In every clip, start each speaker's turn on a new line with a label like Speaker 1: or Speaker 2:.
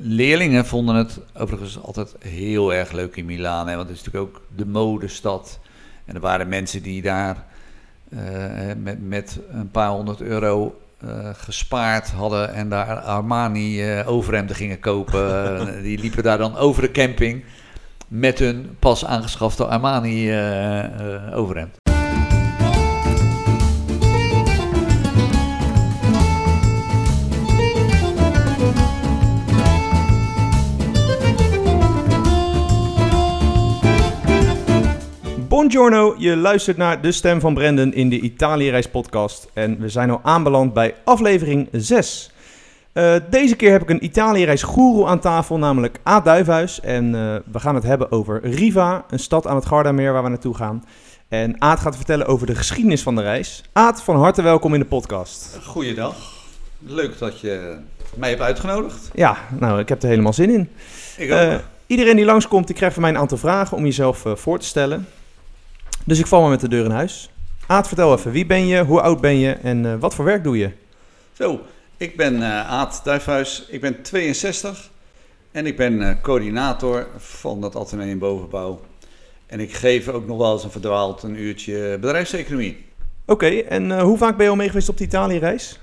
Speaker 1: Leerlingen vonden het overigens altijd heel erg leuk in Milaan. Hè, want het is natuurlijk ook de modestad. En er waren mensen die daar eh, met, met een paar honderd euro eh, gespaard hadden en daar Armani eh, overhemden gingen kopen. Die liepen daar dan over de camping met hun pas aangeschafte Armani overhemd.
Speaker 2: Buongiorno, je luistert naar De Stem van Brendan in de Italië-reis podcast. En we zijn al aanbeland bij aflevering 6. Eh, deze keer heb ik een Italië-reis goeroe aan tafel, namelijk Aad Duifhuis. En eh, we gaan het hebben over Riva, een stad aan het Gardameer waar we naartoe gaan. En Aad gaat vertellen over de geschiedenis van de reis. Aad, van harte welkom in de podcast.
Speaker 1: Goeiedag. Leuk dat je mij hebt uitgenodigd.
Speaker 2: Ja, nou, ik heb er helemaal zin in.
Speaker 1: Ik
Speaker 2: Eh, iedereen die langskomt, die krijgt van mij een aantal vragen om jezelf voor te stellen. Dus ik val maar met de deur in huis. Aad, vertel even, wie ben je, hoe oud ben je en eh, wat voor werk doe je?
Speaker 1: Zo, ik ben eh Aad Duifhuis, ik ben 62 en ik ben eh, coördinator van dat ateneum bovenbouw. En ik geef ook nog wel eens een verdwaald een uurtje bedrijfseconomie.
Speaker 2: Oké, en hoe vaak ben je al mee geweest op de Italië-reis?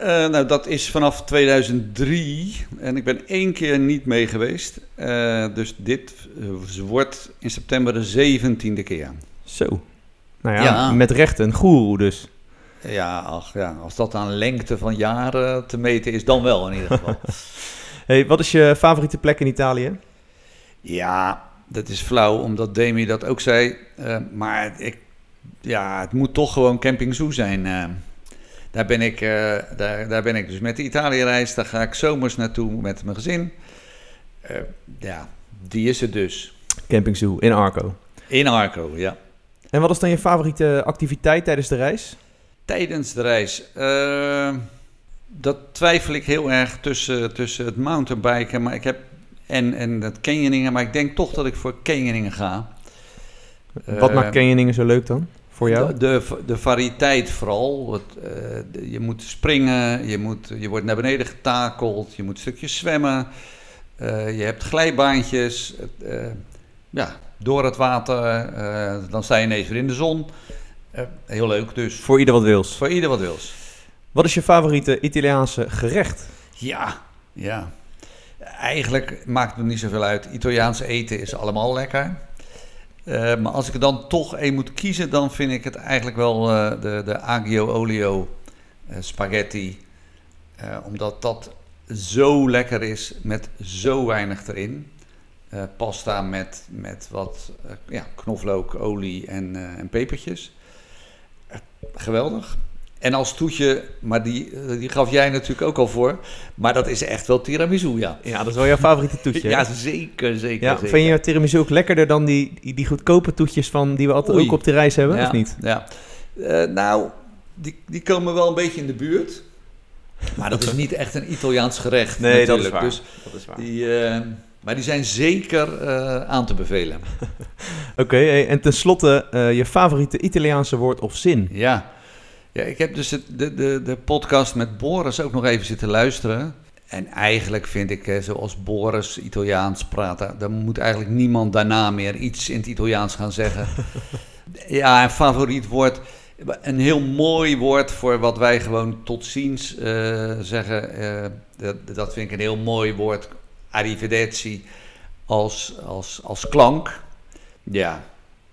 Speaker 1: Eh, nou, dat is vanaf 2003 en ik ben één keer niet mee geweest. Eh, dus dit eh, wordt in september de zeventiende keer.
Speaker 2: Zo. Nou ja,
Speaker 1: Ja.
Speaker 2: met recht een goeroe dus.
Speaker 1: Ja, ach, ja, als dat aan lengte van jaren te meten is, dan wel in ieder geval.
Speaker 2: Hey, wat is je favoriete plek in Italië?
Speaker 1: Ja, dat is flauw, omdat Demi dat ook zei. Eh, maar ik, ja, het moet toch gewoon Camping Zoo zijn. Daar, ben ik, eh, daar, daar ben ik dus met de Italië-reis. Daar ga ik zomers naartoe met mijn gezin. Eh, ja, die is het dus.
Speaker 2: Camping Zoo in Arco.
Speaker 1: In Arco, ja.
Speaker 2: En wat is dan je favoriete activiteit tijdens de reis?
Speaker 1: Tijdens de reis. eh, dat twijfel ik heel erg tussen, tussen het mountainbiken maar ik heb, en, en het canyoningen. Maar ik denk toch dat ik voor canyoningen ga.
Speaker 2: wat maakt canyoningen zo leuk dan? Voor jou?
Speaker 1: De, de, de variëteit vooral. Het, eh, de- je moet springen, je, moet, je wordt naar beneden getakeld, je moet stukjes zwemmen. eh, je hebt glijbaantjes. eh, ja, door het water, dan sta je ineens weer in de zon. Heel leuk, dus
Speaker 2: Voor ieder wat wils.
Speaker 1: voor ieder wat wils.
Speaker 2: Wat is je favoriete Italiaanse gerecht?
Speaker 1: Ja, ja. Eigenlijk maakt het niet zoveel uit. Italiaans eten is allemaal lekker. Eh, maar als ik er dan toch één moet kiezen, dan vind ik het eigenlijk wel eh, de, de aglio olio eh, spaghetti. Omdat dat zo lekker is met zo weinig erin. Pasta met, met wat ja, knoflook, olie en, eh, en pepertjes. Geweldig. En als toetje, maar die, die gaf jij natuurlijk ook al voor. Maar dat is echt wel tiramisu, ja.
Speaker 2: Ja, dat is wel jouw favoriete toetje.
Speaker 1: Ja, zeker, zeker.
Speaker 2: Ja,
Speaker 1: zeker.
Speaker 2: vind je tiramisu ook lekkerder dan die, die, die goedkope toetjes van, die we altijd
Speaker 1: Oei.
Speaker 2: ook op de reis hebben,
Speaker 1: ja,
Speaker 2: of niet?
Speaker 1: Ja. Eh, nou, die, die komen wel een beetje in de buurt. Maar dat is niet echt een Italiaans gerecht natuurlijk. Dus
Speaker 2: dat is waar.
Speaker 1: die, eh, maar die zijn zeker eh, aan te bevelen.
Speaker 2: Oké, en tenslotte je favoriete Italiaanse woord of zin.
Speaker 1: Ja, ja ik heb dus het, de, de, de podcast met Boris ook nog even zitten luisteren. En eigenlijk vind ik, zoals Boris Italiaans praat, dan moet eigenlijk niemand daarna meer iets in het Italiaans gaan zeggen. ja, een favoriet woord. Een heel mooi woord voor wat wij gewoon tot ziens eh, zeggen. eh, dat, dat vind ik een heel mooi woord. Arrivederci als, als, als klank. Ja,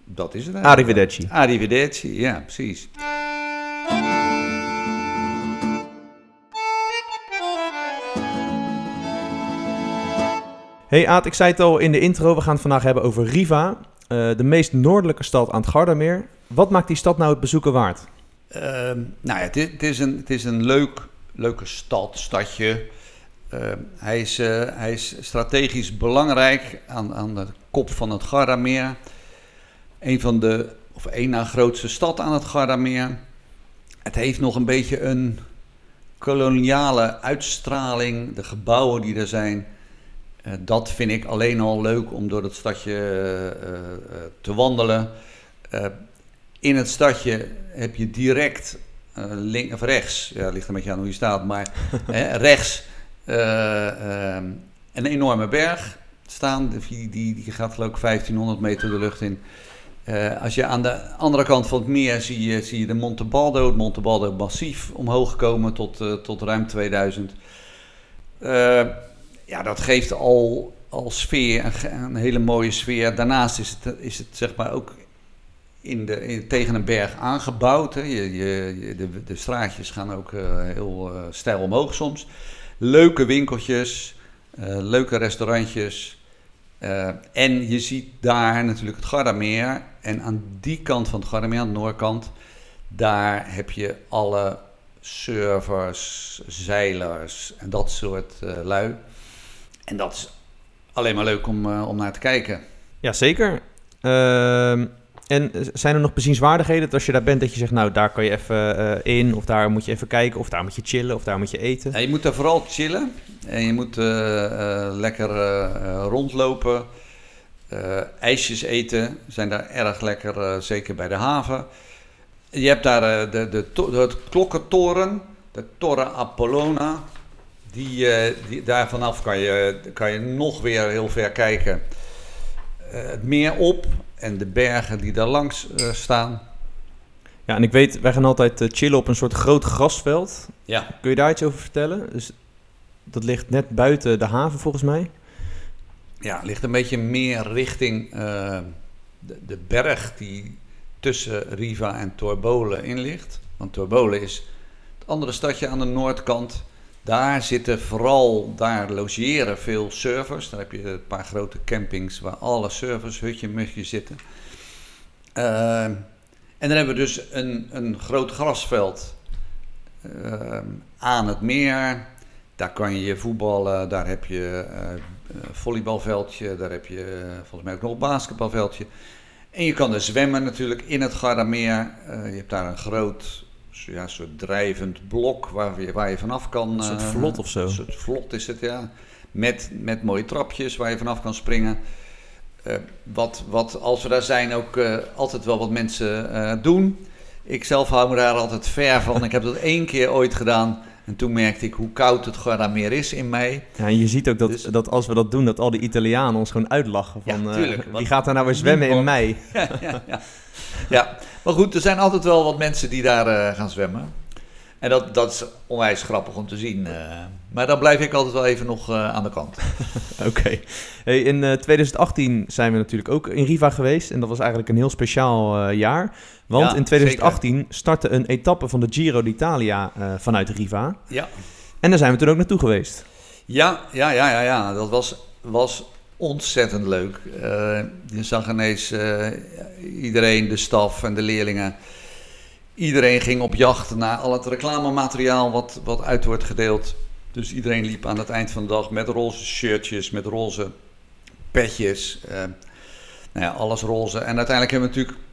Speaker 1: dat is het eigenlijk.
Speaker 2: Arrivederci.
Speaker 1: Arrivederci, ja, precies.
Speaker 2: Hey Aad, ik zei het al in de intro, we gaan het vandaag hebben over Riva, eh, de meest noordelijke stad aan het Gardameer. Wat maakt die stad nou het bezoeken waard?
Speaker 1: Ehm, nou ja, het is, een, het is een leuk, leuke stad, stadje. Ehm, hij, is, eh, hij is strategisch belangrijk aan, aan de kop van het Gardameer. Een van de, of één na grootste stad aan het Gardameer. Het heeft nog een beetje een koloniale uitstraling. De gebouwen die er zijn, dat vind ik alleen al leuk om door het stadje eh, eh, eh, te wandelen. Eh, in het stadje heb je direct eh, link, of rechts, ja, ligt een beetje aan hoe je staat, maar hè, rechts eh, ehm, een enorme berg staan. Die, die, die gaat geloof ik 1500 meter de lucht in. Eh, als je aan de andere kant van het meer zie je, zie je de Monte Baldo, het Monte Baldo massief omhoog komen tot, eh, tot ruim 2000. Eh, ja, dat geeft al, al sfeer, een, een hele mooie sfeer. Daarnaast is het, is het zeg maar ook in de, in, tegen een berg aangebouwd. Hè. Je, je, de, de straatjes gaan ook eh, heel eh, steil omhoog soms. Leuke winkeltjes, eh, leuke restaurantjes. En je ziet daar natuurlijk het Gardameer. En aan die kant van het Gardameer, aan de noordkant, daar heb je alle surfers, zeilers en dat soort lui. En dat is alleen maar leuk om, eh, om naar te kijken.
Speaker 2: Ja, zeker. Ehm, en zijn er nog bezienswaardigheden dat als je daar bent dat je zegt, nou daar kan je even eh, in, of daar moet je even kijken, of daar moet je chillen, of daar moet je eten?
Speaker 1: Ja, je moet daar vooral chillen en je moet eh, lekker rondlopen. Ijsjes eten zijn daar erg lekker, zeker bij de haven. Je hebt daar de, de, to- de klokkentoren, de Torre Apollona. Die, eh, die, daar vanaf kan je, kan je nog weer heel ver kijken. Eh, het meer op en de bergen die daar langs eh, staan.
Speaker 2: Ja, en ik weet, wij gaan altijd chillen op een soort groot grasveld.
Speaker 1: Ja.
Speaker 2: Kun je daar iets over vertellen? Dus dat ligt net buiten de haven volgens mij.
Speaker 1: Ja, ligt een beetje meer richting de, de berg die tussen Riva en Torbole in ligt. Want Torbole is het andere stadje aan de noordkant. Daar zitten vooral, daar logeren veel surfers. Daar heb je een paar grote campings waar alle surfers, hutje, mutje zitten. Eh, en dan hebben we dus een, een groot grasveld eh, aan het meer. Daar kan je voetballen, daar heb je eh, volleybalveldje, daar heb je eh, volgens mij ook nog een basketbalveldje. En je kan er zwemmen natuurlijk in het Gardameer. Eh, je hebt daar een groot, ja, soort drijvend blok waar je, waar je vanaf kan.
Speaker 2: Een soort
Speaker 1: eh,
Speaker 2: vlot of zo.
Speaker 1: Een soort vlot is het, ja. Met, met mooie trapjes waar je vanaf kan springen. Eh, wat, wat, als we daar zijn, ook eh, altijd wel wat mensen doen. Ik zelf hou me daar altijd ver van. Ik heb dat één keer ooit gedaan. En toen merkte ik hoe koud het Gardameer is in mei.
Speaker 2: Ja, en je ziet ook dat,
Speaker 1: Dus-
Speaker 2: dat als we dat doen, dat al die Italianen ons gewoon uitlachen.
Speaker 1: Ja,
Speaker 2: Van, eh,
Speaker 1: tuurlijk.
Speaker 2: wie gaat daar nou weer zwemmen in mei?
Speaker 1: ja, ja, ja. ja, maar goed, er zijn altijd wel wat mensen die daar eh, gaan zwemmen. En dat, dat is onwijs grappig om te zien. eh. maar dan blijf ik altijd wel even nog aan de kant.
Speaker 2: Oké. Hey, in eh, 2018 zijn we natuurlijk ook in Riva geweest. En dat was eigenlijk een heel speciaal jaar. Want
Speaker 1: Ja,
Speaker 2: in 2018 startte een etappe van de Giro d'Italia eh, vanuit Riva.
Speaker 1: Ja,
Speaker 2: En daar zijn we toen ook naartoe geweest.
Speaker 1: ja, ja, ja, ja, ja. dat was, was ontzettend leuk. Eh, je zag ineens eh, iedereen, de staf en de leerlingen. Iedereen ging op jacht naar al het reclamemateriaal wat, wat uit wordt gedeeld. Dus iedereen liep aan het eind van de dag met roze shirtjes, met roze petjes. nou ja, alles roze. En uiteindelijk hebben we natuurlijk,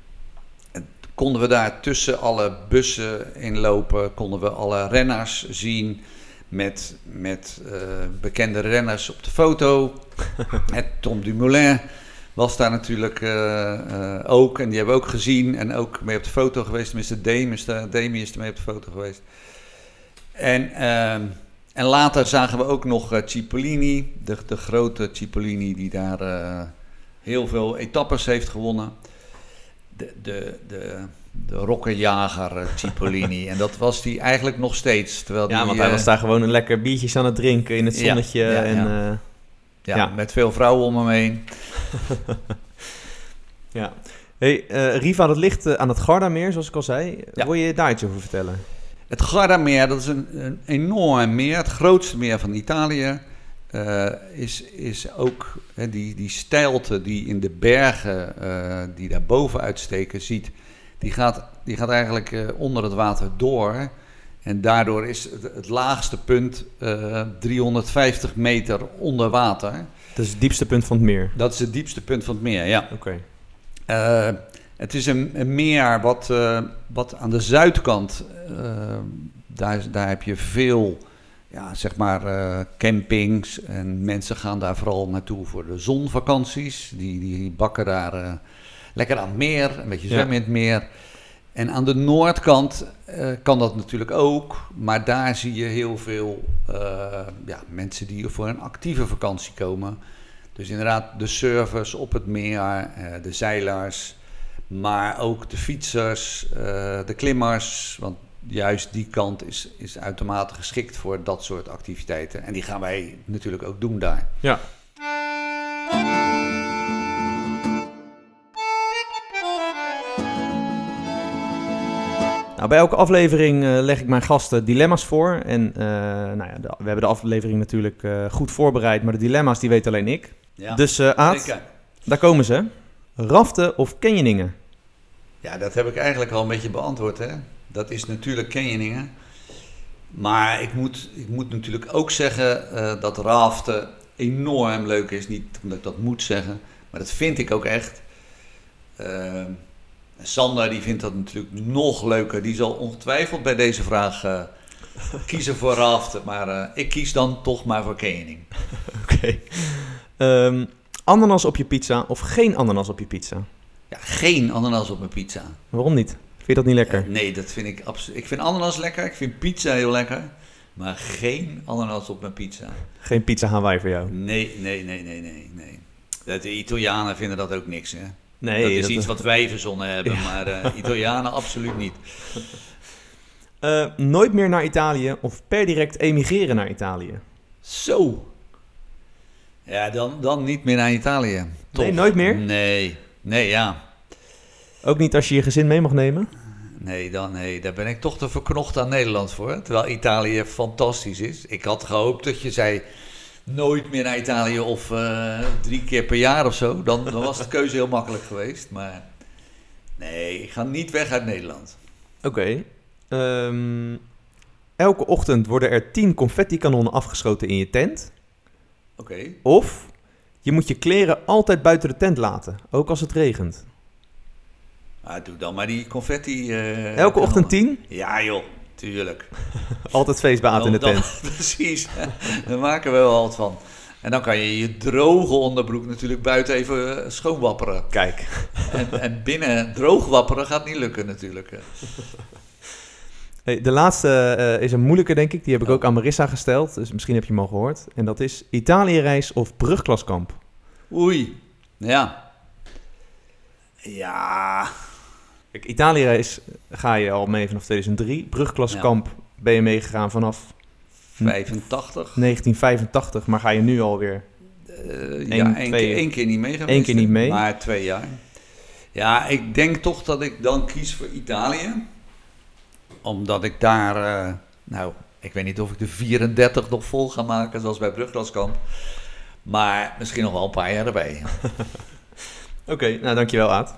Speaker 1: konden we daar tussen alle bussen inlopen, konden we alle renners zien met, met eh, bekende renners op de foto. Het Tom Dumoulin was daar natuurlijk eh, eh, ook. En die hebben we ook gezien en ook mee op de foto geweest. Tenminste, Dame is, daar, Demi is er mee op de foto geweest. En, ehm, en later zagen we ook nog Cipollini, de, de grote Cipollini die daar heel veel etappes heeft gewonnen. De, de, de, de rokkenjager eh, Cipollini. en dat was die eigenlijk nog steeds. Terwijl
Speaker 2: Ja,
Speaker 1: die,
Speaker 2: want hij
Speaker 1: eh,
Speaker 2: was daar gewoon een lekker biertjes aan het drinken in het zonnetje.
Speaker 1: ja,
Speaker 2: en,
Speaker 1: ja.
Speaker 2: eh,
Speaker 1: ja, met veel vrouwen om hem heen.
Speaker 2: ja. Hey, eh, Riva, dat ligt eh, aan het Gardameer, zoals ik al zei.
Speaker 1: Ja.
Speaker 2: Wil je daar iets over vertellen?
Speaker 1: Het Gardameer, dat is een, een enorm meer, het grootste meer van Italië. Eh, is, is ook hè, die, die steilte die in de bergen eh, die daar boven uitsteken ziet, die gaat, die gaat eigenlijk eh, onder het water door. En daardoor is het, het laagste punt eh, 350 meter onder water.
Speaker 2: Dat is het diepste punt van het meer.
Speaker 1: Dat is het diepste punt van het meer, ja.
Speaker 2: Oké.
Speaker 1: Het is een, een meer wat, wat aan de zuidkant, daar, daar heb je veel ja, zeg maar, eh, campings. En mensen gaan daar vooral naartoe voor de zonvakanties. Die, die bakken daar eh, lekker aan het meer, een beetje
Speaker 2: Ja.
Speaker 1: zwemmen in het meer. En aan de noordkant eh, kan dat natuurlijk ook, maar daar zie je heel veel ja, mensen die voor een actieve vakantie komen. Dus inderdaad de surfers op het meer, de zeilers, maar ook de fietsers, de klimmers. Want juist die kant is, is uitermate geschikt voor dat soort activiteiten. En die gaan wij natuurlijk ook doen daar.
Speaker 2: Ja. Nou, bij elke aflevering eh, leg ik mijn gasten dilemma's voor. En eh, nou ja, de- we hebben de aflevering natuurlijk eh, goed voorbereid, maar de dilemma's die weet alleen ik.
Speaker 1: Ja,
Speaker 2: Dus eh Aad, daar komen ze. Raften of canyoningen?
Speaker 1: Ja, dat heb ik eigenlijk al een beetje beantwoord. Hè? Dat is natuurlijk Kenjeningen. Maar ik moet, ik moet natuurlijk ook zeggen eh, dat raften enorm leuk is. Niet omdat ik dat moet zeggen, maar dat vind ik ook echt. Eh, Sander die vindt dat natuurlijk nog leuker. Die zal ongetwijfeld bij deze vraag eh, kiezen voor raften. Maar ik kies dan toch maar voor Kenjening.
Speaker 2: Oké. Ehm, ananas op je pizza of geen ananas op je pizza?
Speaker 1: Ja, geen ananas op mijn pizza.
Speaker 2: Waarom niet? Vind je dat niet lekker?
Speaker 1: Eh, nee, dat vind ik absoluut. Ik vind ananas lekker, ik vind pizza heel lekker, maar geen ananas op mijn pizza.
Speaker 2: Geen pizza Hawaii voor jou?
Speaker 1: Nee, nee, nee, nee, nee, nee. De Italianen vinden dat ook niks, hè?
Speaker 2: Nee,
Speaker 1: dat is iets wat wij verzonnen hebben, maar eh, Italianen absoluut niet.
Speaker 2: Eh, nooit meer naar Italië of per direct emigreren naar Italië?
Speaker 1: Zo. Ja, dan, dan niet meer naar Italië. Toch?
Speaker 2: Nee, nooit meer?
Speaker 1: Nee, nee, ja.
Speaker 2: Ook niet als je je gezin mee mag nemen?
Speaker 1: Nee, dan, nee, daar ben ik toch te verknocht aan Nederland voor. Terwijl Italië fantastisch is. Ik had gehoopt dat je zei nooit meer naar Italië of eh, drie keer per jaar of zo. Dan, dan was de keuze heel makkelijk geweest. Maar nee, ik ga niet weg uit Nederland.
Speaker 2: Oké. Ehm, elke ochtend worden er 10 confetti-kanonnen afgeschoten in je tent.
Speaker 1: Oké.
Speaker 2: Of je moet je kleren altijd buiten de tent laten, ook als het regent.
Speaker 1: Ah, doe dan maar die confetti. eh,
Speaker 2: Elke ochtend. 10,
Speaker 1: Ja joh, tuurlijk.
Speaker 2: altijd feest bij Aad in de tent.
Speaker 1: dan- precies, daar maken we wel wat van. En dan kan je je droge onderbroek natuurlijk buiten even eh, schoonwapperen.
Speaker 2: Kijk.
Speaker 1: En, en binnen droog wapperen gaat niet lukken natuurlijk.
Speaker 2: Hey, de laatste eh, is een moeilijke, denk ik. Die heb ik
Speaker 1: Oh.
Speaker 2: ook aan Marissa gesteld, dus misschien heb je hem al gehoord. En dat is Italië-reis of brugklaskamp.
Speaker 1: Oei, ja. Ja,
Speaker 2: Kijk, Italië-reis ga je al mee vanaf 2003. Brugklaskamp ben je meegegaan vanaf
Speaker 1: 85.
Speaker 2: 1985, maar ga je nu alweer...
Speaker 1: Eh,
Speaker 2: Eén,
Speaker 1: ja, één,
Speaker 2: twee-
Speaker 1: keer, één keer niet mee
Speaker 2: één keer niet mee.
Speaker 1: Maar twee jaar. Ja, ik denk toch dat ik dan kies voor Italië. Omdat ik daar, eh, nou, ik weet niet of ik de 34 nog vol ga maken, zoals bij Bruglaskamp. Maar misschien nog wel een paar jaar erbij.
Speaker 2: Oké, nou dankjewel Aad.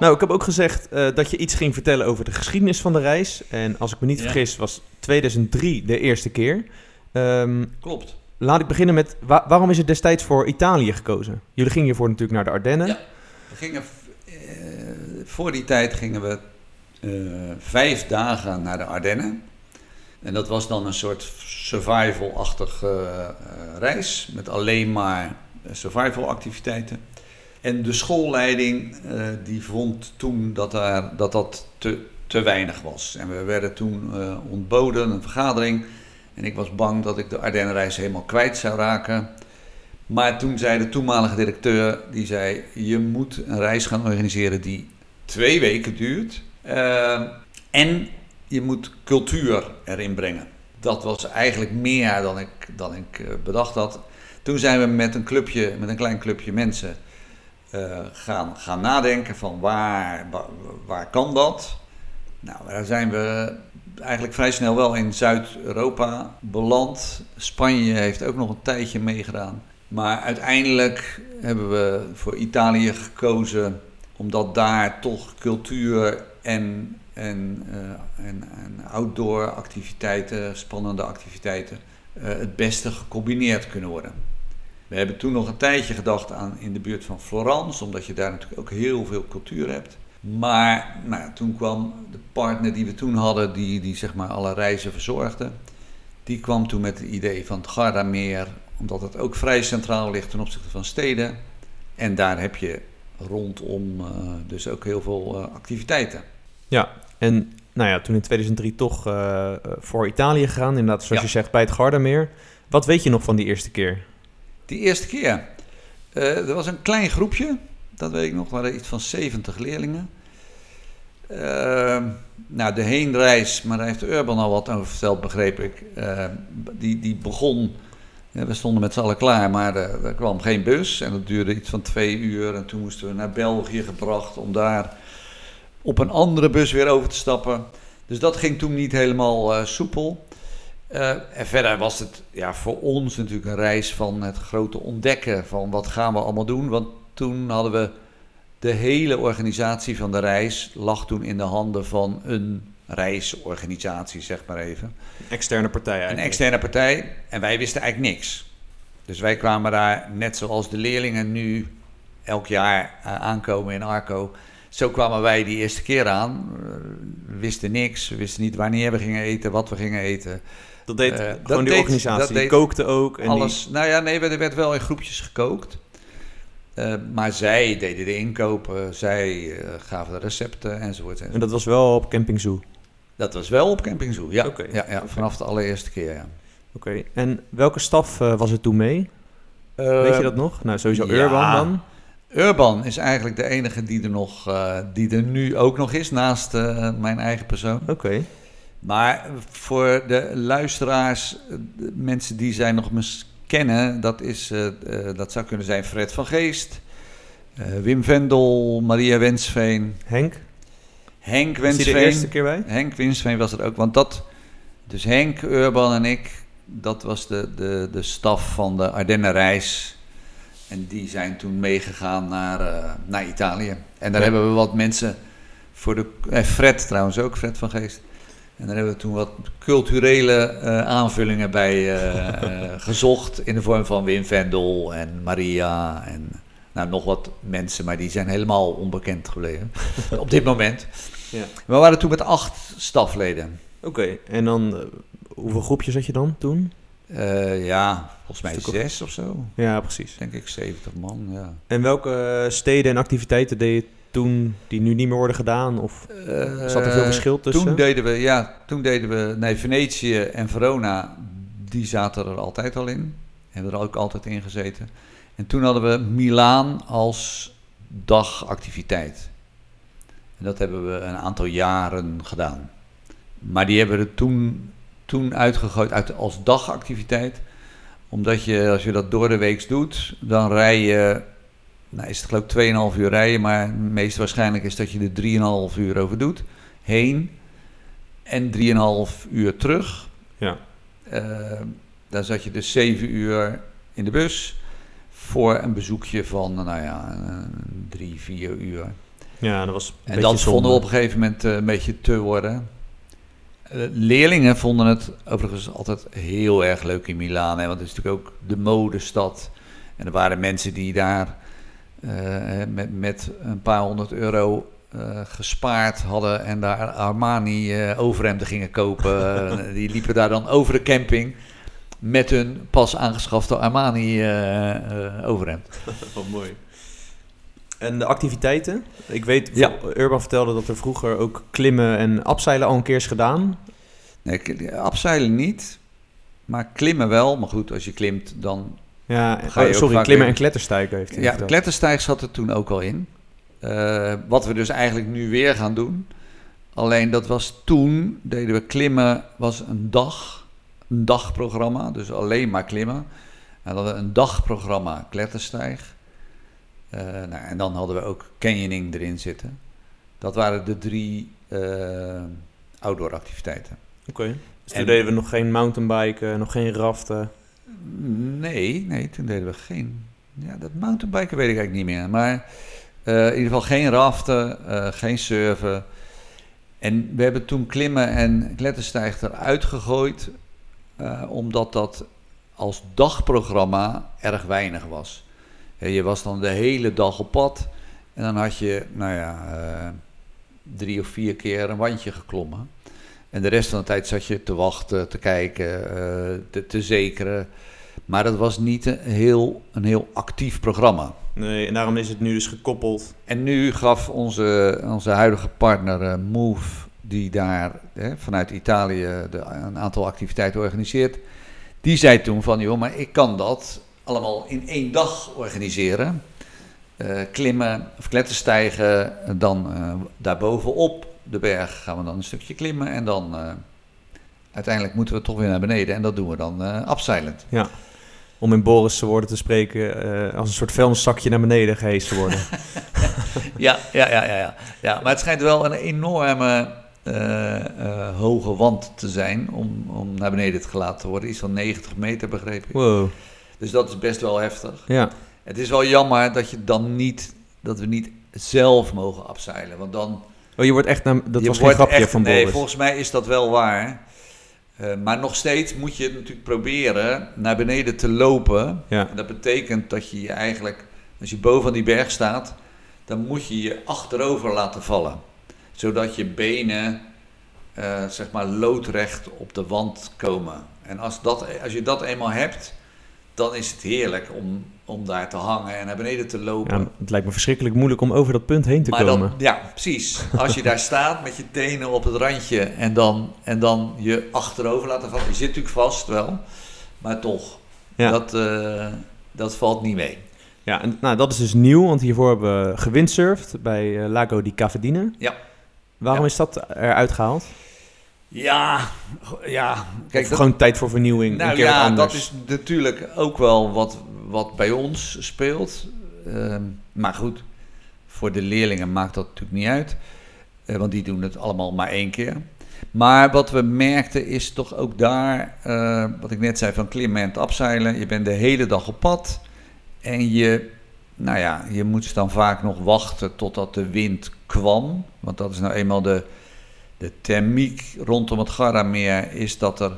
Speaker 2: Nou, ik heb ook gezegd eh, dat je iets ging vertellen over de geschiedenis van de reis. En als ik me niet
Speaker 1: Ja.
Speaker 2: vergis, was 2003 de eerste keer. Ehm,
Speaker 1: Klopt.
Speaker 2: laat ik beginnen met, wa- waarom is het destijds voor Italië gekozen? Jullie gingen hiervoor natuurlijk naar de Ardennen.
Speaker 1: Ja. We gingen, eh, voor die tijd gingen we eh, vijf dagen naar de Ardennen. En dat was dan een soort survival-achtige eh, reis met alleen maar eh, survival activiteiten. En de schoolleiding eh, die vond toen dat daar, dat, dat te, te weinig was. En we werden toen eh, ontboden, een vergadering. En ik was bang dat ik de Ardennenreis helemaal kwijt zou raken. Maar toen zei de toenmalige directeur, die zei, je moet een reis gaan organiseren die twee weken duurt. Eh, en je moet cultuur erin brengen. Dat was eigenlijk meer dan ik, dan ik bedacht had. Toen zijn we met een clubje, met een klein clubje mensen eh, gaan, gaan nadenken van waar, waar, kan dat? Nou, daar zijn we eigenlijk vrij snel wel in Zuid-Europa beland. Spanje heeft ook nog een tijdje meegedaan. Maar uiteindelijk hebben we voor Italië gekozen, omdat daar toch cultuur en, en, eh, en, en outdoor activiteiten, spannende activiteiten, eh, het beste gecombineerd kunnen worden. We hebben toen nog een tijdje gedacht aan in de buurt van Florence, omdat je daar natuurlijk ook heel veel cultuur hebt. Maar nou ja, toen kwam de partner die we toen hadden, die, die zeg maar alle reizen verzorgde, die kwam toen met het idee van het Gardameer omdat het ook vrij centraal ligt ten opzichte van steden. En daar heb je rondom uh, dus ook heel veel uh, activiteiten.
Speaker 2: Ja, en nou ja, toen in 2003 toch uh, voor Italië gegaan, inderdaad zoals ja. je zegt bij het Gardameer. Wat weet je nog van die eerste keer?
Speaker 1: Die eerste keer? er was een klein groepje, dat weet ik nog, waren iets van 70 leerlingen. Uh, nou, de heenreis, maar daar heeft Urban al wat over verteld, begreep ik. Uh, die, die begon, we stonden met z'n allen klaar, maar er, kwam geen bus. En dat duurde iets van twee uur. En toen moesten we naar België gebracht om daar op een andere bus weer over te stappen. Dus dat ging toen niet helemaal soepel. Uh, en verder was het ja, voor ons natuurlijk een reis van het grote ontdekken van wat gaan we allemaal doen. Want toen hadden we de hele organisatie van de reis lag toen in de handen van een reisorganisatie, zeg maar even.
Speaker 2: Een externe partij eigenlijk.
Speaker 1: Een externe partij. En wij wisten eigenlijk niks. Dus wij kwamen daar, net zoals de leerlingen nu elk jaar uh, aankomen in Arco. Zo kwamen wij die eerste keer aan. We wisten niks. We wisten niet wanneer we gingen eten, wat we gingen eten.
Speaker 2: Dat deed uh, gewoon dat die deed, organisatie. die kookte ook.
Speaker 1: En alles. Die... Nou ja, nee, er werd wel in groepjes gekookt. Uh, maar zij deden de inkopen, zij uh, gaven de recepten enzovoort, enzovoort.
Speaker 2: En dat was wel op Camping Zoo?
Speaker 1: Dat was wel op Camping Zoo, ja. Okay. ja, ja vanaf de allereerste keer, ja.
Speaker 2: Oké, okay. en welke staf uh, was er toen mee? Weet je dat nog? Nou, sowieso ja. Urban dan.
Speaker 1: Urban is eigenlijk de enige die er, nog, die er nu ook nog is, naast mijn eigen persoon.
Speaker 2: Oké. Okay.
Speaker 1: Maar voor de luisteraars, de mensen die zijn nog kennen, dat, is, uh, uh, dat zou kunnen zijn Fred van Geest, uh, Wim Vendel, Maria Wensveen.
Speaker 2: Henk?
Speaker 1: Henk Wensveen. Was
Speaker 2: de eerste keer bij?
Speaker 1: Henk Wensveen was er ook, want dat... Dus Henk, Urban en ik, dat was de, de, de staf van de Ardennenreis. En die zijn toen meegegaan naar, naar Italië. En daar ja. hebben we wat mensen voor de... Fred trouwens ook, Fred van Geest. En daar hebben we toen wat culturele uh, aanvullingen bij uh, gezocht. In de vorm van Wim Vendel en Maria en nou, nog wat mensen. Maar die zijn helemaal onbekend gebleven op dit moment. Ja. We waren toen met acht stafleden.
Speaker 2: Oké, en dan hoeveel groepjes had je dan toen?
Speaker 1: ja, volgens mij zes of zo.
Speaker 2: Ja, precies.
Speaker 1: Denk ik 70 man, ja.
Speaker 2: En welke steden en activiteiten deed je toen die nu niet meer worden gedaan? Of uh, zat er veel verschil tussen?
Speaker 1: Toen deden we, ja, toen deden we, nee, Venetië en Verona, die zaten er altijd al in. Hebben er ook altijd in gezeten. En toen hadden we Milaan als dagactiviteit. En dat hebben we een aantal jaren gedaan. Maar die hebben we toen, toen uitgegooid uit, als dagactiviteit. Omdat je, als je dat door de week doet, dan rij je nou is het geloof ik 2,5 uur rijden, maar het meest waarschijnlijk is dat je er 3,5 uur over doet. Heen en 3,5 uur terug.
Speaker 2: Ja.
Speaker 1: Uh, daar zat je dus 7 uur in de bus voor een bezoekje van, nou ja, 3, 4 uur.
Speaker 2: Ja, dat was
Speaker 1: En dat vonden we op een gegeven moment uh, een beetje te worden. Uh, leerlingen vonden het overigens altijd heel erg leuk in Milaan, hè, want het is natuurlijk ook de modestad. En er waren mensen die daar met, met een paar honderd euro uh, gespaard hadden en daar Armani uh, overhemden gingen kopen. die liepen daar dan over de camping met hun pas aangeschafte Armani overhemd.
Speaker 2: Wat mooi. En de activiteiten? Ik weet, ja. Urban vertelde dat er vroeger ook klimmen en abseilen al een keer is gedaan.
Speaker 1: Nee, abseilen niet, maar klimmen wel. Maar goed, als je klimt, dan
Speaker 2: ja, oh, sorry, klimmen en kletterstijgen heeft hij
Speaker 1: Ja, kletterstijgen zat er toen ook al in. Uh, wat we dus eigenlijk nu weer gaan doen. Alleen dat was toen, deden we klimmen, was een dag, een dagprogramma, dus alleen maar klimmen. En dan hadden we een dagprogramma kletterstijg. Uh, nou, en dan hadden we ook canyoning erin zitten. Dat waren de drie uh, outdoor activiteiten.
Speaker 2: Oké, dus toen deden we nog geen mountainbiken, nog geen raften?
Speaker 1: Nee, nee, toen deden we geen. Ja, dat mountainbiken weet ik eigenlijk niet meer. Maar uh, in ieder geval geen raften, uh, geen surfen. En we hebben toen klimmen en kletterstijg eruit gegooid, uh, omdat dat als dagprogramma erg weinig was. je was dan de hele dag op pad en dan had je, nou ja, drie of vier keer een wandje geklommen. En de rest van de tijd zat je te wachten, te kijken, te, te zekeren. Maar dat was niet een heel, een heel actief programma.
Speaker 2: Nee, en daarom is het nu dus gekoppeld.
Speaker 1: En nu gaf onze, onze huidige partner eh, Move, die daar hè, vanuit Italië de, een aantal activiteiten organiseert, die zei toen van, joh, maar ik kan dat allemaal in één dag organiseren. Eh, klimmen of kletterstijgen, dan eh daarbovenop de berg gaan we dan een stukje klimmen en dan eh, uiteindelijk moeten we toch weer naar beneden en dat doen we dan eh abseilend.
Speaker 2: Ja. Om in Boris' woorden te spreken, eh, als een soort vuilniszakje naar beneden geheest te worden.
Speaker 1: Ja, ja, ja, ja, ja. ja maar het schijnt wel een enorme hoge wand te zijn om, om naar beneden te gelaten te worden. Iets van 90 meter, begreep ik.
Speaker 2: wow.
Speaker 1: Dus dat is best wel heftig.
Speaker 2: Ja.
Speaker 1: Het is wel jammer dat je dan niet, dat we niet zelf mogen abseilen. Want dan.
Speaker 2: Oh, je wordt echt naar... Dat
Speaker 1: je
Speaker 2: was geen grapje
Speaker 1: echt-
Speaker 2: van
Speaker 1: Nee,
Speaker 2: Boris.
Speaker 1: volgens mij is dat wel waar. Eh, maar nog steeds moet je natuurlijk proberen naar beneden te lopen.
Speaker 2: Ja.
Speaker 1: En dat betekent dat je je eigenlijk, als je boven die berg staat, dan moet je je achterover laten vallen. Zodat je benen, eh, zeg maar, loodrecht op de wand komen. En als, dat, als je dat eenmaal hebt, dan is het heerlijk om, om daar te hangen en naar beneden te lopen.
Speaker 2: Ja, het lijkt me verschrikkelijk moeilijk om over dat punt heen te
Speaker 1: maar
Speaker 2: komen.
Speaker 1: dan, ja, precies. Als je daar staat met je tenen op het randje en dan, en dan je achterover laten vallen. Je zit natuurlijk vast wel, maar toch.
Speaker 2: Ja.
Speaker 1: Dat, eh, dat valt niet mee.
Speaker 2: Ja, en, nou, dat is dus nieuw, want hiervoor hebben we gewindsurfd bij eh, Lago di Cavadine.
Speaker 1: Ja.
Speaker 2: Waarom
Speaker 1: Ja.
Speaker 2: is dat eruit gehaald?
Speaker 1: Ja, ja. Kijk,
Speaker 2: of
Speaker 1: dat,
Speaker 2: gewoon tijd voor vernieuwing,
Speaker 1: nou
Speaker 2: een keer
Speaker 1: ja,
Speaker 2: anders.
Speaker 1: dat is natuurlijk ook wel wat, wat bij ons speelt. Ehm, maar goed, voor de leerlingen maakt dat natuurlijk niet uit. Eh, want die doen het allemaal maar één keer. Maar wat we merkten is toch ook daar, eh, wat ik net zei van klimmen en het abseilen. Je bent de hele dag op pad. En je, nou ja, je moet dan vaak nog wachten totdat de wind kwam. Want dat is nou eenmaal de, de thermiek rondom het Gardameer. Is dat er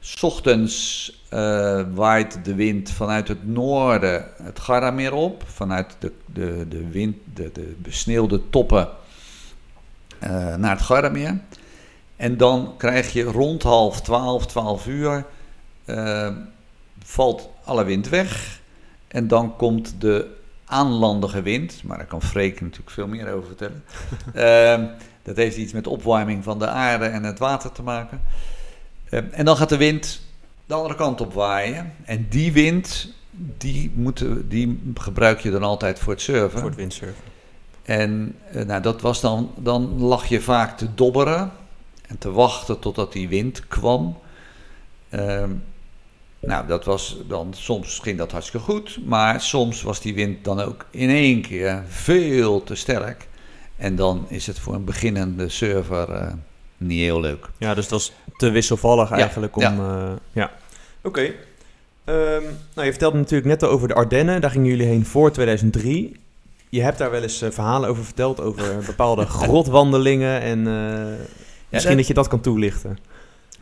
Speaker 1: 's ochtends eh, waait de wind vanuit het noorden het Gardameer op. Vanuit de, de, de, wind, de, de besneeuwde toppen eh, naar het Gardameer. En dan krijg je rond half twaalf, twaalf uur, eh, valt alle wind weg. En dan komt de aanlandige wind, maar daar kan Freek natuurlijk veel meer over vertellen. Dat heeft iets met opwarming van de aarde en het water te maken. Ehm, en dan gaat de wind de andere kant op waaien. En die wind, die, die gebruik je dan altijd voor het surfen.
Speaker 2: Voor het windsurfen.
Speaker 1: En eh, nou, dat was dan, dan lag je vaak te dobberen en te wachten totdat die wind kwam. Ehm, nou, dat was dan, soms ging dat hartstikke goed, maar soms was die wind dan ook in één keer veel te sterk. En dan is het voor een beginnende surfer eh, niet heel leuk.
Speaker 2: Ja, dus dat is te wisselvallig
Speaker 1: Ja,
Speaker 2: eigenlijk om...
Speaker 1: ja.
Speaker 2: Ja. ja. Oké. Ehm, nou, je vertelde natuurlijk net al over de Ardennen. Daar gingen jullie heen voor 2003. Je hebt daar wel eens eh, verhalen over verteld, over bepaalde grotwandelingen. En eh, misschien
Speaker 1: dat-
Speaker 2: dat je dat kan toelichten.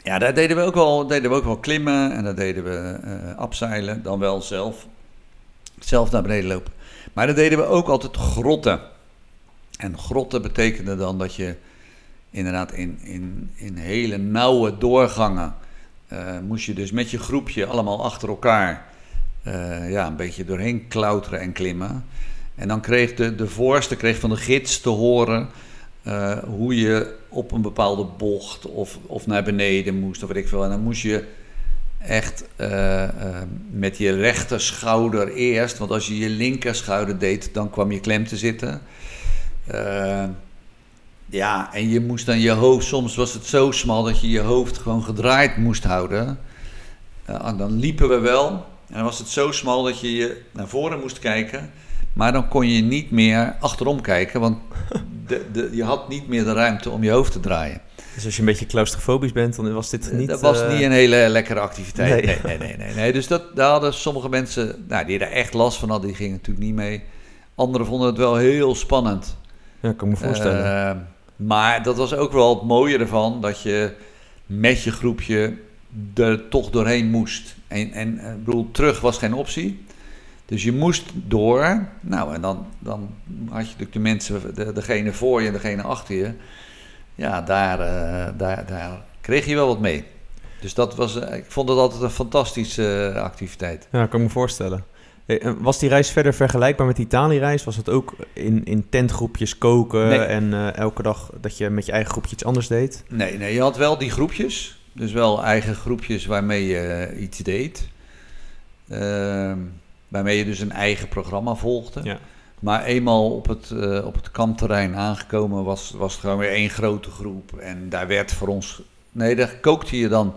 Speaker 1: Ja, daar deden we ook wel, deden we ook wel klimmen en daar deden we eh abseilen, dan wel zelf, zelf naar beneden lopen. Maar dan deden we ook altijd grotten. En grotten betekende dan dat je inderdaad in, in, in hele nauwe doorgangen eh, moest je dus met je groepje allemaal achter elkaar eh, ja, een beetje doorheen klauteren en klimmen. En dan kreeg de, de voorste kreeg van de gids te horen eh, hoe je op een bepaalde bocht of, of naar beneden moest of weet ik veel. En dan moest je echt met je rechter schouder eerst, want als je je linker schouder deed, dan kwam je klem te zitten. Eh, ja, en je moest dan je hoofd, soms was het zo smal dat je je hoofd gewoon gedraaid moest houden. Eh, en dan liepen we wel, en dan was het zo smal dat je je naar voren moest kijken. Maar dan kon je niet meer achterom kijken, want de, de, je had niet meer de ruimte om je hoofd te draaien.
Speaker 2: Dus als je een beetje claustrofobisch bent, dan was dit niet...
Speaker 1: dat was
Speaker 2: eh,
Speaker 1: niet een hele lekkere activiteit.
Speaker 2: nee.
Speaker 1: Nee, nee, nee. nee, nee. Dus dat, daar hadden sommige mensen, nou, die er echt last van hadden, die gingen natuurlijk niet mee. Anderen vonden het wel heel spannend.
Speaker 2: Ja, kan ik me voorstellen.
Speaker 1: Eh, maar dat was ook wel het mooie ervan, dat je met je groepje er toch doorheen moest. En, en eh, ik bedoel, terug was geen optie. Dus je moest door. Nou, en dan, dan had je natuurlijk de mensen, de, degene voor je en degene achter je. Ja, daar, eh, daar, daar kreeg je wel wat mee. Dus dat was, eh, ik vond het altijd een fantastische activiteit.
Speaker 2: Ja, kan ik me voorstellen. Was die reis verder vergelijkbaar met de Italië-reis? Was het ook in, in tentgroepjes koken
Speaker 1: Nee.
Speaker 2: en eh, elke dag dat je met je eigen groepje iets anders deed?
Speaker 1: Nee, nee, je had wel die groepjes. Dus wel eigen groepjes waarmee je eh, iets deed. Ehm, waarmee je dus een eigen programma volgde.
Speaker 2: Ja.
Speaker 1: Maar eenmaal op het, eh, op het kampterrein aangekomen was, was het gewoon weer één grote groep. En daar werd voor ons... Nee, daar kookte je dan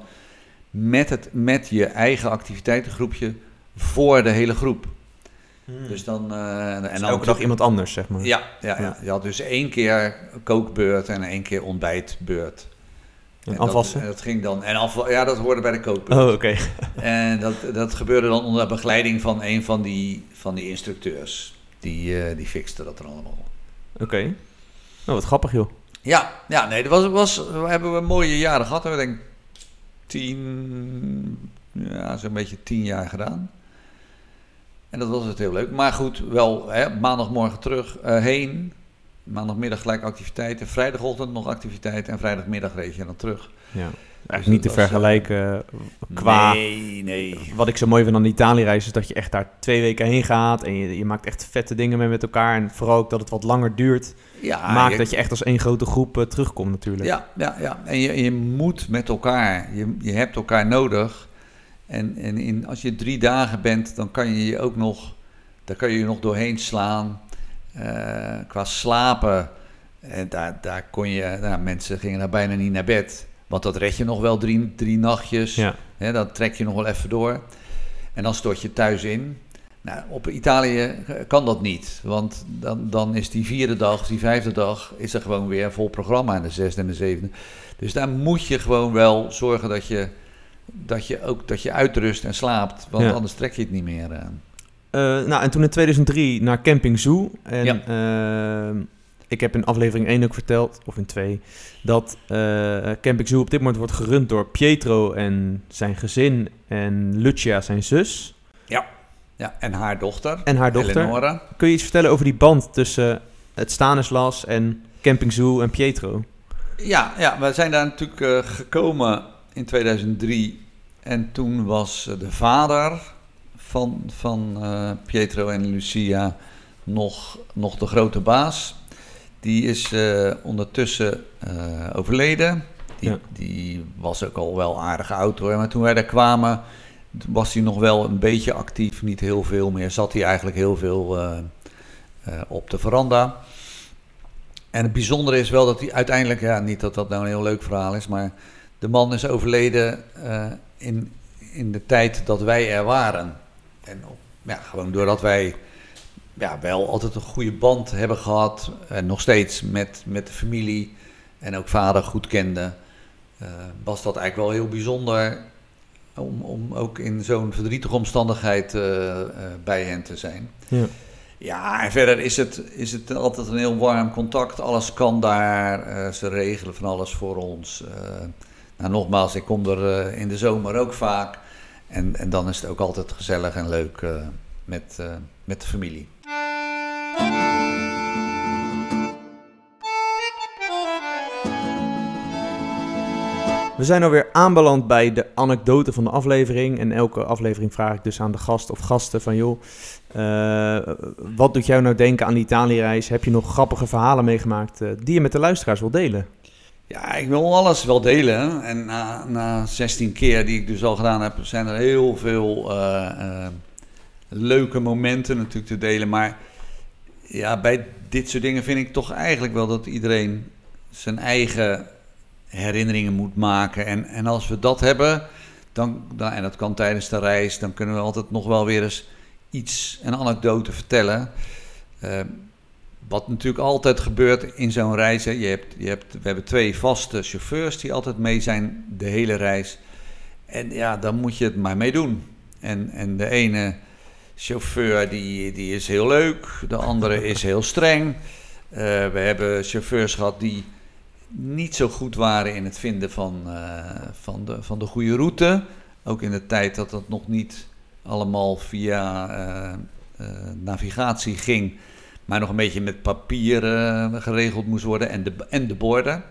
Speaker 1: met, het, met je eigen activiteitengroepje voor de hele groep. Dus dan... eh, en
Speaker 2: Dus
Speaker 1: dan
Speaker 2: elke dag iemand anders, zeg maar.
Speaker 1: Ja, ja, ja, je had dus één keer kookbeurt en één keer ontbijtbeurt.
Speaker 2: En
Speaker 1: En
Speaker 2: afwassen?
Speaker 1: Dat, en dat ging dan. En afwa- ja, dat hoorde bij de kookbeurt.
Speaker 2: Oh, oké.
Speaker 1: En dat, dat gebeurde dan onder begeleiding van een van die, van die instructeurs. Die, eh, die fixte dat er allemaal.
Speaker 2: Oké. Nou, wat grappig, joh.
Speaker 1: Ja, ja nee, dat was, was, we hebben we mooie jaren gehad. We hebben denk ik tien, ja, zo'n beetje tien jaar gedaan. En dat was het heel leuk. Maar goed, wel hè, maandagmorgen terug eh, heen. Maandagmiddag gelijk activiteiten. Vrijdagochtend nog activiteiten. En vrijdagmiddag reed je dan terug.
Speaker 2: Ja. Eigenlijk niet te
Speaker 1: was, eh,
Speaker 2: vergelijken qua...
Speaker 1: Nee, nee.
Speaker 2: Wat ik zo mooi vind aan de Italië-reis is dat je echt daar twee weken heen gaat en je, je maakt echt vette dingen mee met elkaar. En vooral ook dat het wat langer duurt,
Speaker 1: Ja,
Speaker 2: maakt dat je echt als één grote groep eh, terugkomt natuurlijk.
Speaker 1: Ja, ja, ja. En je, je moet met elkaar. Je, je hebt elkaar nodig. En, en in, als je drie dagen bent, dan kan je je ook nog, daar kan je je nog doorheen slaan. Eh, qua slapen, en daar, daar kon je, nou, mensen gingen daar bijna niet naar bed. Want dat red je nog wel drie, drie nachtjes.
Speaker 2: Ja.
Speaker 1: Hè, dan trek je nog wel even door. En dan stort je thuis in. Nou, op Italië eh, kan dat niet. Want dan, dan is die vierde dag, die vijfde dag, is er gewoon weer vol programma. En de zesde en de zevende. Dus daar moet je gewoon wel zorgen dat je, dat je ook dat je uitrust en slaapt. Want
Speaker 2: Ja.
Speaker 1: anders trek je het niet meer. eh.
Speaker 2: Eh, nou, en toen in 2003 naar Camping Zoo. En
Speaker 1: Ja.
Speaker 2: ehm, ik heb in aflevering 1 ook verteld, of in 2, dat eh, Camping Zoo op dit moment wordt gerund door Pietro en zijn gezin en Lucia, zijn zus,
Speaker 1: Ja, en haar dochter,
Speaker 2: en haar dochter.
Speaker 1: Eleonora.
Speaker 2: Kun je iets vertellen over die band tussen het Stanislas en Camping Zoo en Pietro?
Speaker 1: Ja, ja, we zijn daar natuurlijk eh, gekomen in 2003. En toen was eh, de vader van, van eh, Pietro en Lucia nog, nog de grote baas. Die is eh, ondertussen overleden. Die,
Speaker 2: Ja.
Speaker 1: die was ook al wel aardig oud hoor. Maar toen wij daar kwamen, was hij nog wel een beetje actief. Niet heel veel meer. Zat hij eigenlijk heel veel op de veranda. En het bijzondere is wel dat hij uiteindelijk, ja, niet dat dat nou een heel leuk verhaal is, maar de man is overleden eh, in, in de tijd dat wij er waren. En ja, gewoon doordat wij ja, wel altijd een goede band hebben gehad, en nog steeds met, met de familie en ook vader goed kenden, eh, was dat eigenlijk wel heel bijzonder om, om ook in zo'n verdrietige omstandigheid eh, eh, bij hen te zijn.
Speaker 2: Ja.
Speaker 1: Ja, en verder is het, is het altijd een heel warm contact. Alles kan daar. eh, ze regelen van alles voor ons. Eh, nou, nogmaals, ik kom er eh, in de zomer ook vaak. En, en dan is het ook altijd gezellig en leuk eh, met, eh, met de familie.
Speaker 2: We zijn alweer aanbeland bij de anekdote van de aflevering. En elke aflevering vraag ik dus aan de gast of gasten van... joh, wat doet jou nou denken aan de Italië-reis? Heb je nog grappige verhalen meegemaakt die je met de luisteraars wil delen?
Speaker 1: Ja, ik wil alles wel delen. En na, na 16 keer die ik dus al gedaan heb, zijn er heel veel eh, eh, leuke momenten natuurlijk te delen. Maar ja, bij dit soort dingen vind ik toch eigenlijk wel dat iedereen zijn eigen herinneringen moet maken. En, en als we dat hebben, dan, dan, en dat kan tijdens de reis, dan kunnen we altijd nog wel weer eens iets, een anekdote vertellen. Eh, wat natuurlijk altijd gebeurt in zo'n reis. Je hebt, je hebt, we hebben twee vaste chauffeurs die altijd mee zijn de hele reis. En ja, dan moet je het maar mee doen. En, en de ene chauffeur die, die is heel leuk, de andere is heel streng. Eh, we hebben chauffeurs gehad die niet zo goed waren in het vinden van, eh, van, de, van de goede route. Ook in de tijd dat dat nog niet allemaal via eh, navigatie ging, maar nog een beetje met papier eh, geregeld moest worden en de, en de borden.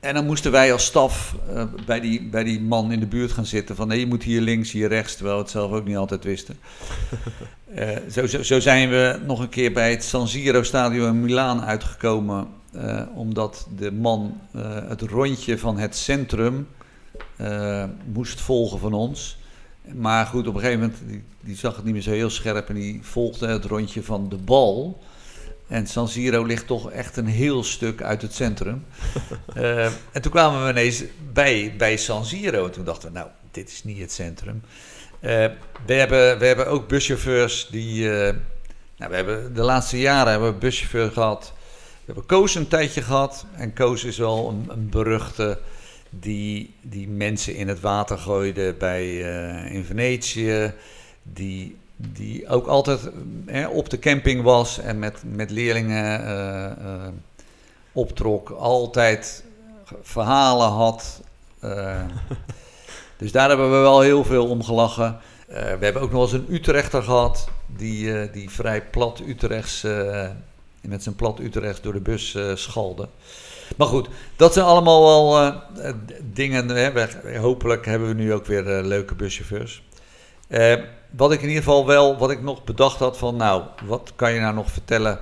Speaker 1: En dan moesten wij als staf uh, bij, die, bij die man in de buurt gaan zitten. Van nee, je moet hier links, hier rechts. Terwijl we het zelf ook niet altijd wisten. uh, zo, zo, zo, zijn we nog een keer bij het San Siro Stadion in Milaan uitgekomen. Omdat de man het rondje van het centrum moest volgen van ons. Maar goed, op een gegeven moment, die, die zag het niet meer zo heel scherp. En die volgde het rondje van de bal. En San Siro ligt toch echt een heel stuk uit het centrum. uh, en toen kwamen we ineens bij, bij San Siro. En toen dachten we, nou, dit is niet het centrum. Uh, we, hebben, we hebben ook buschauffeurs die... Uh, nou, we hebben de laatste jaren hebben we buschauffeur gehad. We hebben Koos een tijdje gehad. En Koos is wel een, een beruchte die, die mensen in het water gooide bij, in Venetië. Die die ook altijd hè, op de camping was en met, met leerlingen uh, uh, optrok. Altijd verhalen had. Dus daar hebben we wel heel veel om gelachen. we hebben ook nog eens een Utrechter gehad, die, die vrij plat Utrechts, met zijn plat Utrechts door de bus schalde. Maar goed, dat zijn allemaal wel dingen. Hè. Hopelijk hebben we nu ook weer leuke buschauffeurs wat ik in ieder geval wel, wat ik nog bedacht had van, nou, wat kan je nou nog vertellen?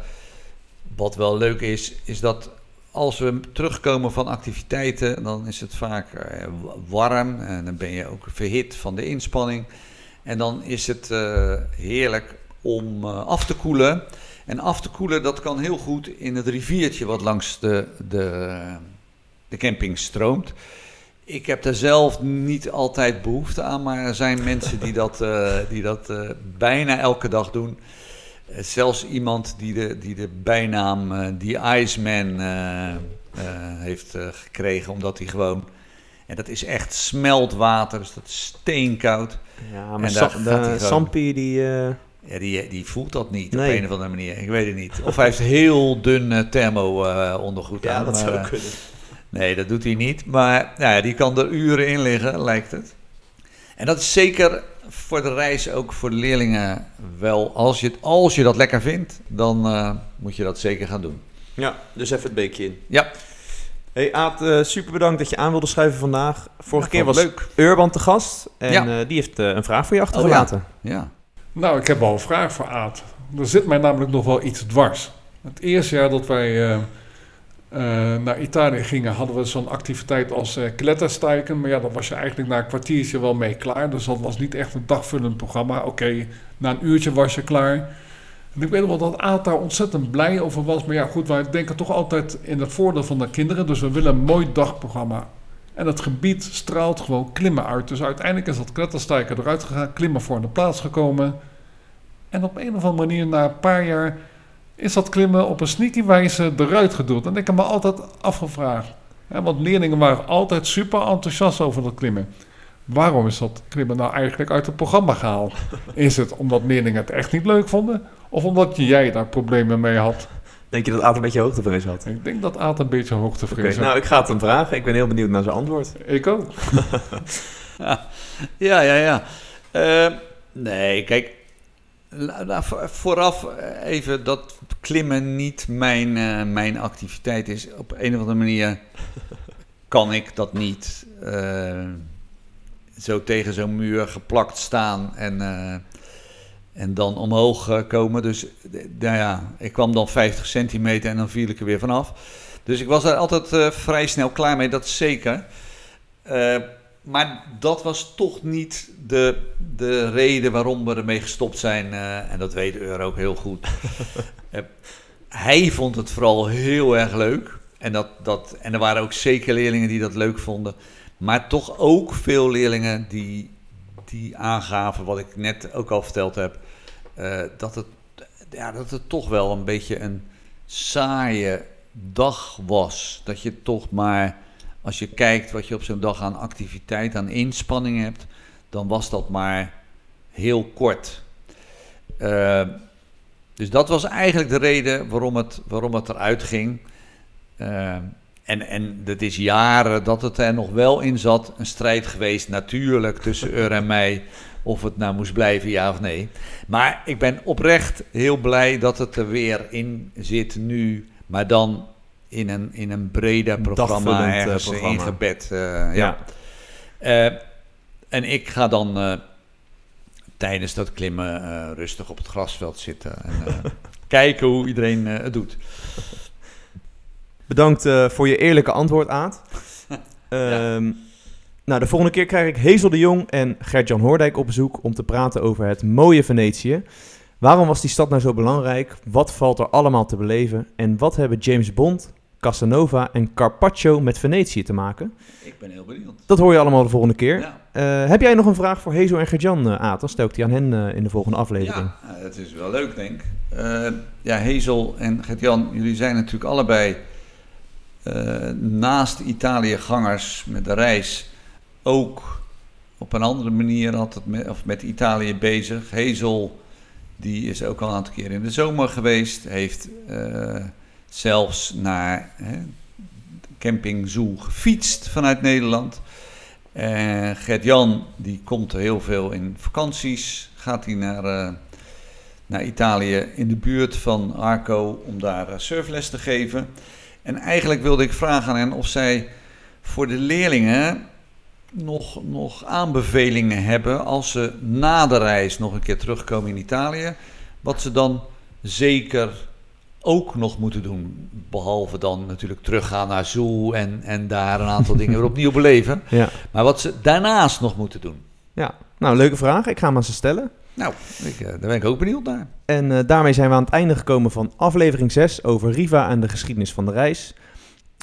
Speaker 1: Wat wel leuk is, is dat als we terugkomen van activiteiten, dan is het vaak eh, warm en dan ben je ook verhit van de inspanning. En dan is het heerlijk om af te koelen. En af te koelen, dat kan heel goed in het riviertje wat langs de, de, de camping stroomt. Ik heb er zelf niet altijd behoefte aan, maar er zijn mensen die dat, uh, die dat uh, bijna elke dag doen. Uh, zelfs iemand die de, die de bijnaam die Iceman heeft gekregen, omdat hij gewoon... En dat is echt smeltwater, dus dat is steenkoud.
Speaker 2: Ja, maar en de Sampie die...
Speaker 1: Ja, die, die voelt dat niet nee. op een of andere manier. Ik weet het niet. Of hij heeft heel dun thermo-ondergoed
Speaker 2: ja,
Speaker 1: aan.
Speaker 2: dat zou kunnen.
Speaker 1: Nee, dat doet hij niet. Maar nou ja, die kan er uren in liggen, lijkt het. En dat is zeker voor de reis ook voor de leerlingen wel. Als je, als je dat lekker vindt, dan uh, moet je dat zeker gaan doen.
Speaker 2: Ja, dus even het beekje in.
Speaker 1: Ja.
Speaker 2: Hey Aad, uh, super bedankt dat je aan wilde schuiven vandaag. Vorige keer was leuk. Urban te gast en ja. uh, die heeft een vraag voor je achtergelaten.
Speaker 1: Oh, ja. ja.
Speaker 3: Nou, ik heb wel een vraag voor Aad. Er zit mij namelijk nog wel iets dwars. Het eerste jaar dat wij uh, naar Italië gingen, hadden we zo'n activiteit als uh, kletterstijken. Maar ja, daar was je eigenlijk na een kwartiertje wel mee klaar. Dus dat was niet echt een dagvullend programma. Oké, na een uurtje was je klaar. En ik weet wel dat Aad daar ontzettend blij over was. Maar ja, goed, wij denken toch altijd in het voordeel van de kinderen. Dus we willen een mooi dagprogramma. En het gebied straalt gewoon klimmen uit. Dus uiteindelijk is dat kletterstijken eruit gegaan, klimmen voor in de plaats gekomen. En op een of andere manier, na een paar jaar is dat klimmen op een sneaky wijze eruit gedoeld. En ik heb me altijd afgevraagd. Hè, want leerlingen waren altijd super enthousiast over dat klimmen. Waarom is dat klimmen nou eigenlijk uit het programma gehaald? Is het omdat leerlingen het echt niet leuk vonden? Of omdat jij daar problemen mee had?
Speaker 2: Denk je dat Aad een beetje hoogtevrees had?
Speaker 3: Ik denk dat Aad een beetje hoogtevrees okay,
Speaker 2: had. Nou, ik ga het hem vragen. Ik ben heel benieuwd naar zijn antwoord.
Speaker 3: Ik ook.
Speaker 1: ja, ja, ja. Uh, nee, kijk, vooraf even dat klimmen niet mijn, uh, mijn activiteit is. Op een of andere manier kan ik dat niet. Uh, zo tegen zo'n muur geplakt staan en, uh, en dan omhoog komen. Dus nou ja, ik kwam dan 50 centimeter en dan viel ik er weer vanaf. Dus ik was daar altijd vrij snel klaar mee, dat zeker maar dat was toch niet de, de reden waarom we ermee gestopt zijn. Uh, en dat weet Eur ook heel goed. hij vond het vooral heel erg leuk. En, dat, dat, en er waren ook zeker leerlingen die dat leuk vonden. Maar toch ook veel leerlingen die, die aangaven, wat ik net ook al verteld heb, uh, dat, het, ja, dat het toch wel een beetje een saaie dag was. Dat je toch maar als je kijkt wat je op zo'n dag aan activiteit, aan inspanning hebt, dan was dat maar heel kort. Uh, dus dat was eigenlijk de reden waarom het, waarom het eruit ging. Uh, en, en het is jaren dat het er nog wel in zat. Een strijd geweest natuurlijk tussen Ur en mij. Of het nou moest blijven, ja of nee. Maar ik ben oprecht heel blij dat het er weer in zit nu. Maar dan in een, in een breder programma
Speaker 2: eh,
Speaker 1: ergens
Speaker 2: programma.
Speaker 1: ingebed. eh, ja.
Speaker 2: Ja.
Speaker 1: Eh, en ik ga dan eh, tijdens dat klimmen rustig op het grasveld zitten en kijken hoe iedereen het doet.
Speaker 2: Bedankt eh, voor je eerlijke antwoord, Aad. Ehm, Nou, de volgende keer krijg ik Hazel de Jong en Gert-Jan Hoordijk op bezoek om te praten over het mooie Venetië. Waarom was die stad nou zo belangrijk? Wat valt er allemaal te beleven? En wat hebben James Bond, Casanova en Carpaccio met Venetië te maken?
Speaker 1: Ik ben heel benieuwd.
Speaker 2: Dat hoor je allemaal de volgende keer.
Speaker 1: Ja,
Speaker 2: Eh, heb jij nog een vraag voor Hazel en Gert-Jan, eh, Aad? Dan stel ik die aan hen in de volgende aflevering.
Speaker 1: ja het is wel leuk, denk ik. Ja, Hazel en Gert-Jan, jullie zijn natuurlijk allebei naast Italië gangers met de reis ook op een andere manier altijd met, of met Italië bezig. Hazel, die is ook al een aantal keer in de zomer geweest, heeft eh, zelfs naar hè, camping Zoo gefietst vanuit Nederland. En Gert-Jan, die komt heel veel in vakanties, gaat hij naar, eh, naar Italië in de buurt van Arco om daar eh, surfles te geven. En eigenlijk wilde ik vragen aan hen of zij voor de leerlingen nog, nog aanbevelingen hebben als ze na de reis nog een keer terugkomen in Italië. Wat ze dan zeker ook nog moeten doen. Behalve dan natuurlijk teruggaan naar Zoo en, en daar een aantal dingen weer opnieuw beleven.
Speaker 2: Ja.
Speaker 1: Maar wat ze daarnaast nog moeten doen.
Speaker 2: ja, nou, leuke vraag. Ik ga hem aan ze stellen.
Speaker 1: Nou, ik, eh, daar ben ik ook benieuwd naar.
Speaker 2: En eh, daarmee zijn we aan het einde gekomen van aflevering 6 over Riva en de geschiedenis van de reis.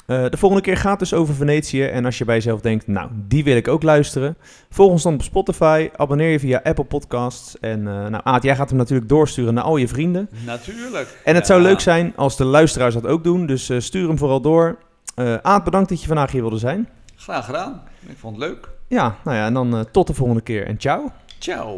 Speaker 2: Eh, de volgende keer gaat dus over Venetië. En als je bij jezelf denkt, nou, die wil ik ook luisteren. Volg ons dan op Spotify. Abonneer je via Apple Podcasts. En eh nou, Aad, jij gaat hem natuurlijk doorsturen naar al je vrienden.
Speaker 1: Natuurlijk.
Speaker 2: En het zou leuk zijn als de luisteraars dat ook doen. Dus eh, stuur hem vooral door. Eh Aad, bedankt dat je vandaag hier wilde zijn.
Speaker 1: Graag gedaan. Ik vond het leuk.
Speaker 2: Ja, nou ja, en dan eh, tot de volgende keer. En ciao.
Speaker 1: Ciao.